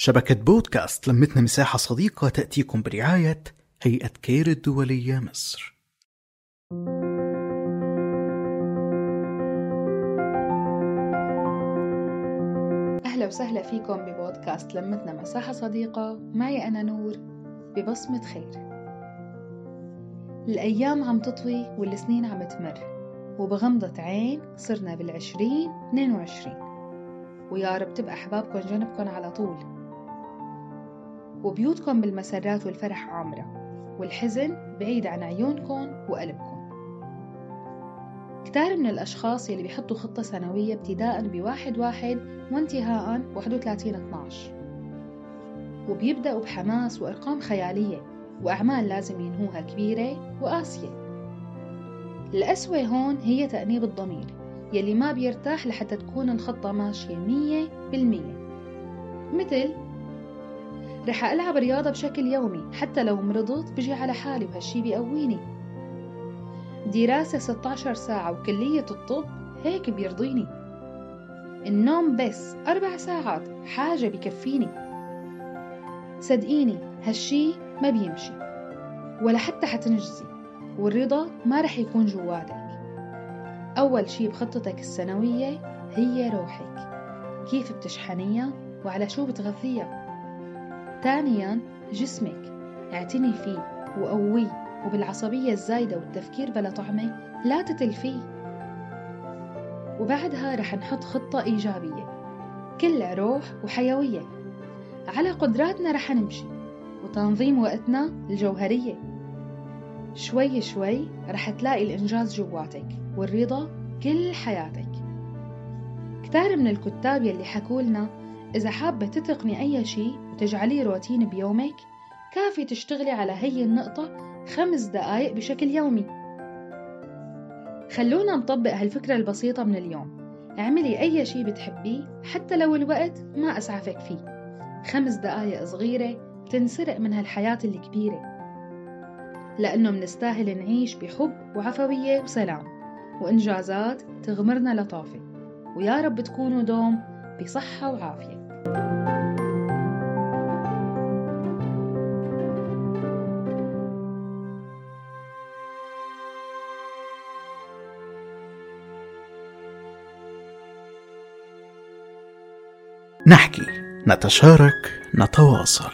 شبكة بودكاست لمتنا مساحة صديقة تأتيكم برعاية هيئة كير الدولية مصر. أهلا وسهلا فيكم ببودكاست لمتنا مساحة صديقة. معي أنا نور ببصمة خير. الأيام عم تطوي والسنين عم تمر وبغمضة عين صرنا بالعشرين 22 ويا رب تبقى أحبابكم جنبكم على طول. وبيوتكم بالمسرات والفرح عامرة والحزن بعيد عن عيونكم وقلبكم. كتار من الأشخاص يلي بيحطوا خطة سنوية ابتداء بواحد واحد وانتهاء 31 12 وبيبدأوا بحماس وأرقام خيالية وأعمال لازم ينهوها كبيرة وقاسية. الأسوأ هون هي تأنيب الضمير يلي ما بيرتاح لحتى تكون الخطة ماشية مية بالمية. مثل رح ألعب رياضة بشكل يومي حتى لو مرضت بجي على حالي وهالشي بيقويني. دراسة 16 ساعة وكلية الطب هيك بيرضيني. النوم بس أربع ساعات حاجة بكفيني. صدقيني هالشي ما بيمشي ولا حتى حتنجزي والرضا ما رح يكون جواتك. أول شي بخطتك السنوية هي روحك. كيف بتشحنيها وعلى شو بتغذيها؟ ثانيا جسمك. اعتني فيه وقويه وبالعصبية الزايدة والتفكير بلا طعمة لا تتلفيه وبعدها رح نحط خطة إيجابية. كلها روح وحيوية. على قدراتنا رح نمشي. وتنظيم وقتنا الجوهرية. شوي شوي رح تلاقي الإنجاز جواتك والرضا كل حياتك. كتار من الكتاب يلي حكولنا إذا حابة تتقني أي شيء وتجعليه روتين بيومك كافي تشتغلي على هي النقطة خمس دقايق بشكل يومي. خلونا نطبق هالفكرة البسيطة من اليوم. اعملي أي شيء بتحبيه حتى لو الوقت ما أسعفك فيه. خمس دقايق صغيرة تنسرق من هالحياة الكبيرة. لأنه منستاهل نعيش بحب وعفوية وسلام. وإنجازات تغمرنا لطافة. ويا رب تكونوا دوم بصحة وعافية. نحكي نتشارك نتواصل.